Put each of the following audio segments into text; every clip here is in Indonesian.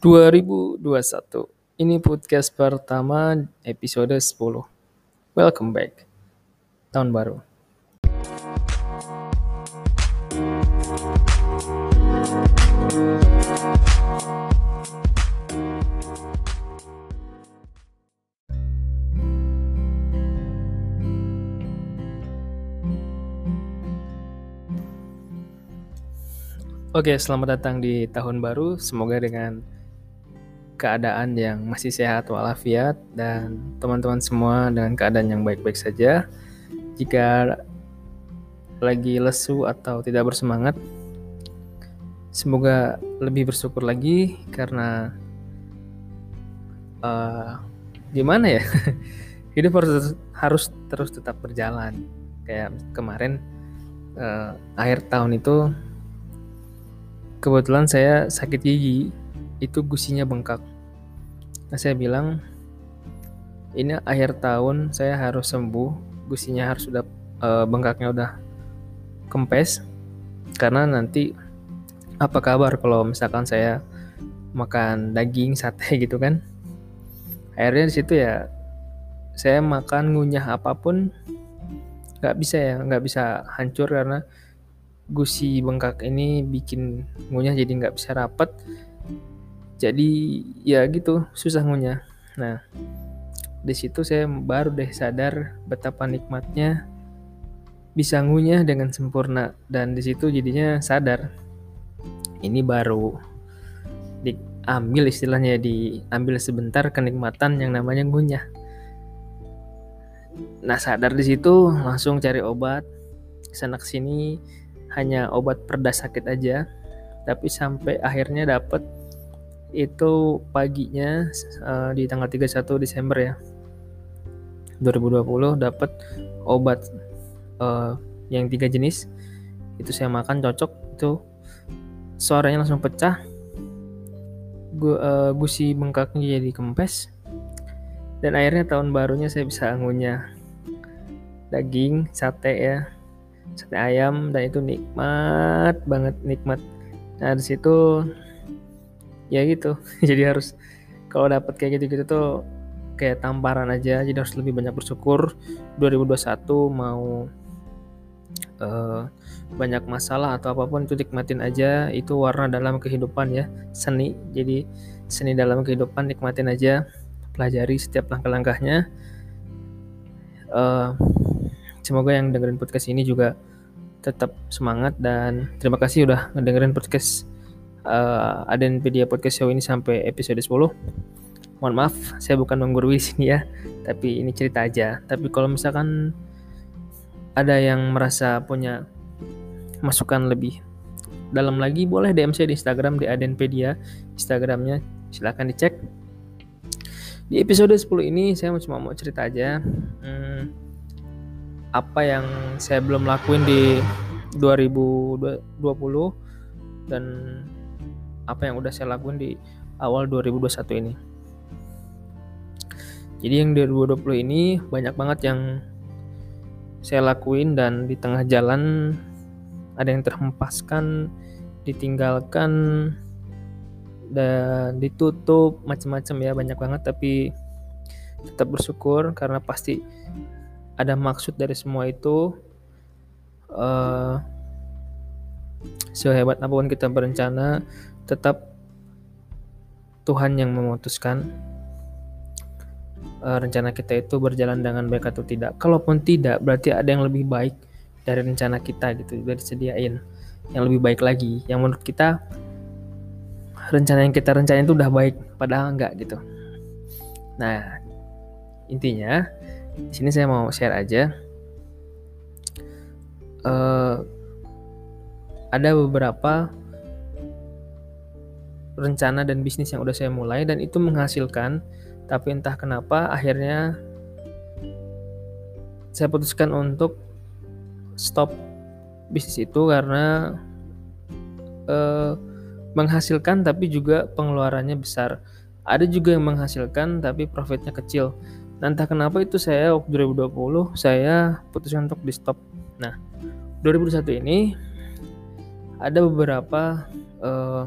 2021. Ini podcast pertama episode 10. Welcome back. Tahun baru. Oke, selamat datang di tahun baru. Semoga dengan keadaan yang masih sehat walafiat dan teman-teman semua dengan keadaan yang baik-baik saja. Jika lagi lesu atau tidak bersemangat, semoga lebih bersyukur lagi karena uh, gimana ya hidup harus harus terus tetap berjalan. Kayak kemarin uh, akhir tahun itu kebetulan saya sakit gigi itu gusinya bengkak nah saya bilang ini akhir tahun saya harus sembuh. Gusinya harus sudah e, bengkaknya udah kempes. Karena nanti apa kabar kalau misalkan saya makan daging sate gitu kan? Akhirnya di situ ya saya makan ngunyah apa pun nggak bisa ya nggak bisa hancur karena gusi bengkak ini bikin ngunyah jadi nggak bisa rapet jadi ya gitu susah ngunyah. Nah di situ saya baru deh sadar betapa nikmatnya bisa ngunyah dengan sempurna. Dan di situ jadinya sadar ini baru diambil istilahnya diambil sebentar kenikmatan yang namanya ngunyah. Nah sadar di situ langsung cari obat. Sana sini hanya obat perda sakit aja. Tapi sampai akhirnya dapat itu paginya uh, di tanggal 31 Desember ya. 2020 dapat obat uh, yang tiga jenis. Itu saya makan cocok. Itu suaranya langsung pecah. Gu, uh, gusi bengkaknya jadi kempes. Dan akhirnya tahun barunya saya bisa ngunyah daging sate ya. Sate ayam dan itu nikmat banget nikmat. Nah di situ ya gitu. Jadi harus kalau dapat kayak gitu-gitu tuh kayak tamparan aja. Jadi harus lebih banyak bersyukur. 2021 mau uh, banyak masalah atau apa pun itu nikmatin aja. Itu warna dalam kehidupan ya. Seni. Jadi seni dalam kehidupan nikmatin aja. Pelajari setiap langkah-langkahnya. Uh, semoga yang dengerin podcast ini juga tetap semangat dan terima kasih udah ngedengerin podcast uh, Adenpedia Podcast Show ini sampai episode 10. Mohon maaf, saya bukan menggurui sini ya, tapi ini cerita aja. Tapi kalau misalkan ada yang merasa punya masukan lebih dalam lagi, boleh DM saya di Instagram di Adenpedia, Instagramnya silahkan dicek. Di episode 10 ini saya cuma mau cerita aja. Hmm, apa yang saya belum lakuin di 2020 dan apa yang udah saya lakuin di awal 2021 ini. Jadi yang 2020 ini banyak banget yang saya lakuin dan di tengah jalan ada yang terhempaskan, ditinggalkan dan ditutup macam-macam ya banyak banget tapi tetap bersyukur karena pasti ada maksud dari semua itu uh, sehebat apa pun kita berencana tetap Tuhan yang memutuskan uh, rencana kita itu berjalan dengan baik atau tidak. Kalaupun tidak berarti ada yang lebih baik dari rencana kita gitu udah disediain yang lebih baik lagi. Yang menurut kita rencana yang kita rencanain itu udah baik padahal enggak gitu. Nah intinya di sini saya mau share aja. Uh, ada beberapa rencana dan bisnis yang udah saya mulai dan itu menghasilkan, tapi entah kenapa akhirnya saya putuskan untuk stop bisnis itu karena uh, menghasilkan tapi juga pengeluarannya besar. Ada juga yang menghasilkan tapi profitnya kecil. Nah, entah kenapa itu saya waktu 2020 saya putuskan untuk di stop. Nah, 2021 ini ada beberapa uh,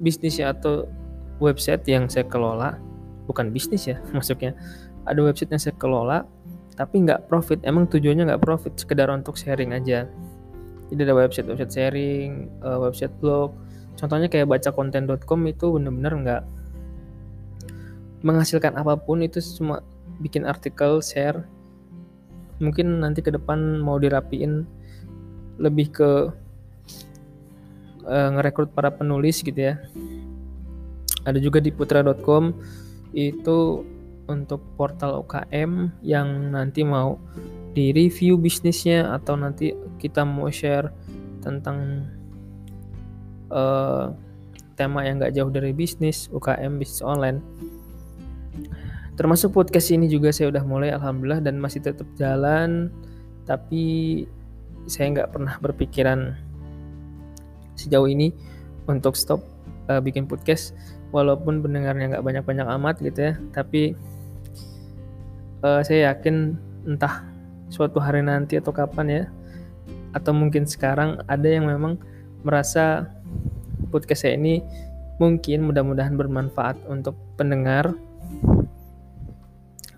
bisnis atau website yang saya kelola. Bukan bisnis ya maksudnya. Ada website yang saya kelola tapi nggak profit. Emang tujuannya nggak profit sekedar untuk sharing aja. Jadi ada website website sharing uh, website blog. Contohnya kayak baca konten.com itu bener-bener nggak menghasilkan apa pun. Itu cuma bikin artikel share. Mungkin nanti ke depan mau dirapiin lebih ke uh, ngerekrut para penulis gitu ya. Ada juga di putra.com itu untuk portal UKM yang nanti mau di review bisnisnya atau nanti kita mau share tentang uh, tema yang gak jauh dari bisnis UKM bisnis online. Termasuk podcast ini juga saya udah mulai alhamdulillah dan masih tetap jalan tapi saya nggak pernah berpikiran sejauh ini untuk stop uh, bikin podcast. Walaupun pendengarnya nggak banyak-banyak amat gitu ya tapi uh, saya yakin entah suatu hari nanti atau kapan ya atau mungkin sekarang ada yang memang merasa podcast saya ini mungkin mudah-mudahan bermanfaat untuk pendengar.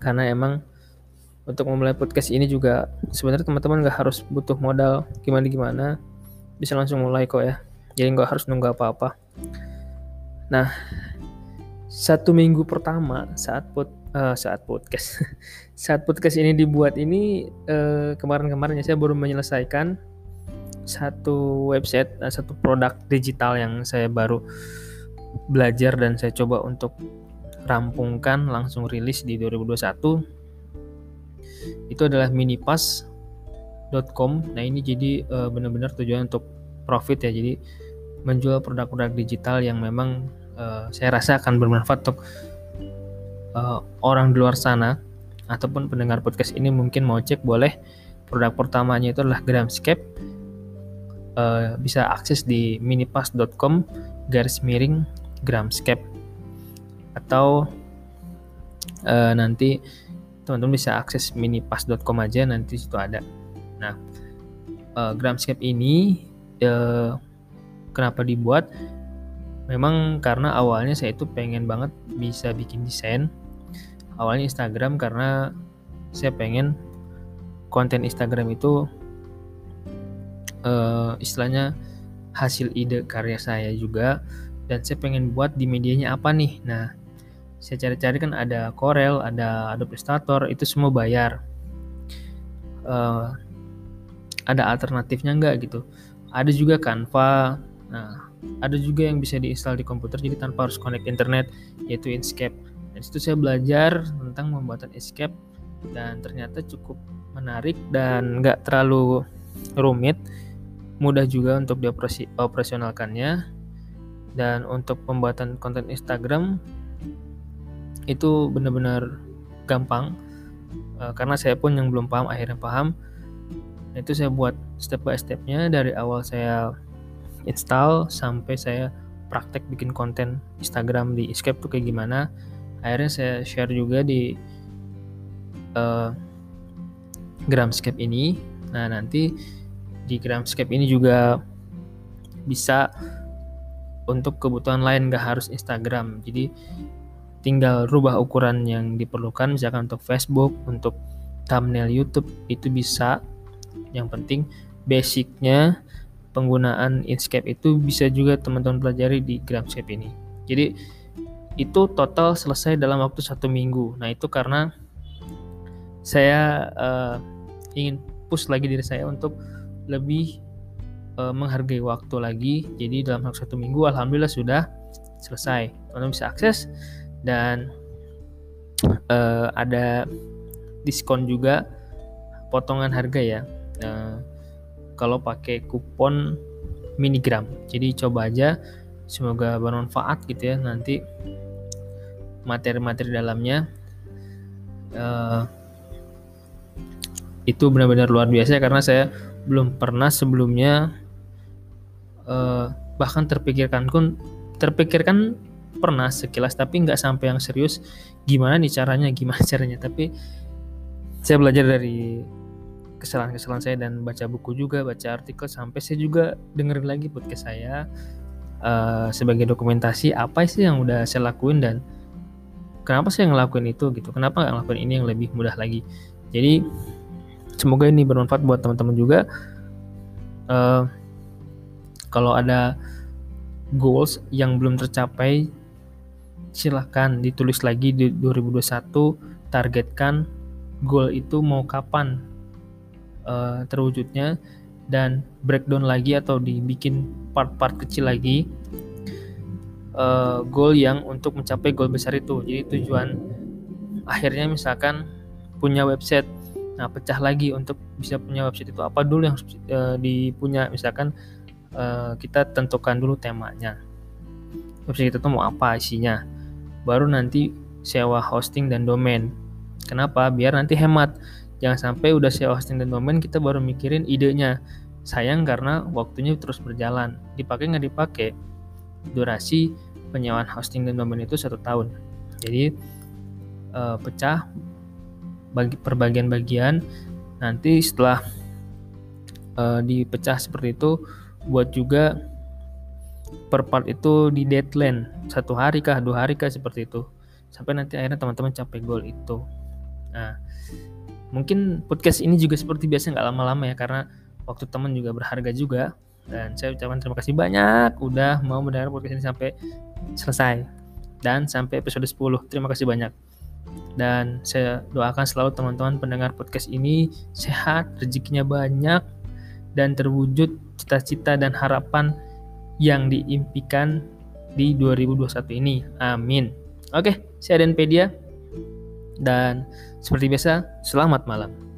Karena emang untuk memulai podcast ini juga sebenarnya teman-teman nggak harus butuh modal gimana gimana bisa langsung mulai kok ya jadi nggak harus nunggu apa-apa. Nah satu minggu pertama saat pod, uh, saat podcast saat podcast ini dibuat ini uh, kemarin-kemarin ya saya baru menyelesaikan satu website uh, satu produk digital yang saya baru belajar dan saya coba untuk rampungkan langsung rilis di 2021 itu adalah minipass.com nah ini jadi uh, benar-benar tujuan untuk profit ya. Jadi menjual produk-produk digital yang memang uh, saya rasa akan bermanfaat untuk uh, orang di luar sana ataupun pendengar podcast ini mungkin mau cek boleh produk pertamanya itu adalah Gramscape. Uh, bisa akses di minipass.com garis miring Gramscape. Atau uh, nanti teman-teman bisa akses minipass.com aja nanti situ ada. Nah, uh, Gramscape ini uh, kenapa dibuat? Memang karena awalnya saya itu pengen banget bisa bikin desain. Awalnya Instagram karena saya pengen konten Instagram itu uh, istilahnya hasil ide karya saya juga dan saya pengen buat di medianya apa nih. Nah, saya cari-cari kan ada Corel, ada Adobe Illustrator, itu semua bayar. Uh, ada alternatifnya nggak gitu? Ada juga Canva. Nah, ada juga yang bisa diinstal di komputer jadi tanpa harus connect internet, yaitu Inkscape. Dan situ saya belajar tentang pembuatan Inkscape dan ternyata cukup menarik dan nggak terlalu rumit, mudah juga untuk dioperasionalkannya. Dan untuk pembuatan konten Instagram itu benar-benar gampang uh, karena saya pun yang belum paham akhirnya paham itu saya buat step by stepnya. Dari awal saya install sampai saya praktek bikin konten Instagram di Escape tuh kayak gimana. Akhirnya saya share juga di uh, Gramscape ini. Nah nanti di Gramscape ini juga bisa untuk kebutuhan lain gak harus Instagram. Jadi tinggal rubah ukuran yang diperlukan misalkan untuk Facebook untuk thumbnail YouTube itu bisa yang penting basicnya penggunaan Inkscape itu bisa juga teman-teman pelajari di Gramscape ini. Jadi itu total selesai dalam waktu satu minggu. Nah itu karena saya uh, ingin push lagi diri saya untuk lebih uh, menghargai waktu lagi. Jadi dalam waktu satu minggu alhamdulillah sudah selesai. Teman-teman bisa akses dan uh, ada diskon juga potongan harga ya kalau pakai kupon minigram. Jadi coba aja semoga bermanfaat gitu ya. Nanti materi-materi dalamnya uh, itu benar-benar luar biasa karena saya belum pernah sebelumnya uh, bahkan terpikirkan pun terpikirkan pernah sekilas tapi nggak sampai yang serius. Gimana nih caranya? Gimana caranya? Tapi saya belajar dari kesalahan-kesalahan saya dan baca buku juga baca artikel sampai saya juga dengerin lagi podcast saya uh, sebagai dokumentasi apa sih yang udah saya lakuin dan kenapa saya ngelakuin itu gitu. Kenapa nggak ngelakuin ini yang lebih mudah lagi? Jadi semoga ini bermanfaat buat teman-teman juga. Uh, kalau ada goals yang belum tercapai silahkan ditulis lagi di 2021 targetkan goal itu mau kapan uh, terwujudnya dan breakdown lagi atau dibikin part-part kecil lagi uh, goal yang untuk mencapai goal besar itu. Jadi tujuan akhirnya misalkan punya website nah pecah lagi untuk bisa punya website itu. Apa dulu yang uh, dipunya? Misalkan uh, kita tentukan dulu temanya. Website itu mau apa isinya? Baru nanti sewa hosting dan domain. Kenapa? Biar nanti hemat jangan sampai udah sewa hosting dan domain kita baru mikirin idenya. Sayang karena waktunya terus berjalan. Dipakai nggak dipakai durasi penyewaan hosting dan domain itu satu tahun. Jadi uh, pecah bagi perbagian-bagian nanti setelah uh, dipecah seperti itu buat juga per part itu di deadline. Satu hari kah dua hari kah seperti itu. Sampai nanti akhirnya teman-teman capai goal itu. Nah mungkin podcast ini juga seperti biasa nggak lama-lama ya karena waktu teman juga berharga juga. Dan saya ucapkan terima kasih banyak udah mau mendengar podcast ini sampai selesai. Dan sampai episode 10 terima kasih banyak. Dan saya doakan selalu teman-teman pendengar podcast ini sehat rezekinya banyak dan terwujud cita-cita dan harapan yang diimpikan di 2021 ini. Amin. Oke, saya Denpedia dan seperti biasa, selamat malam.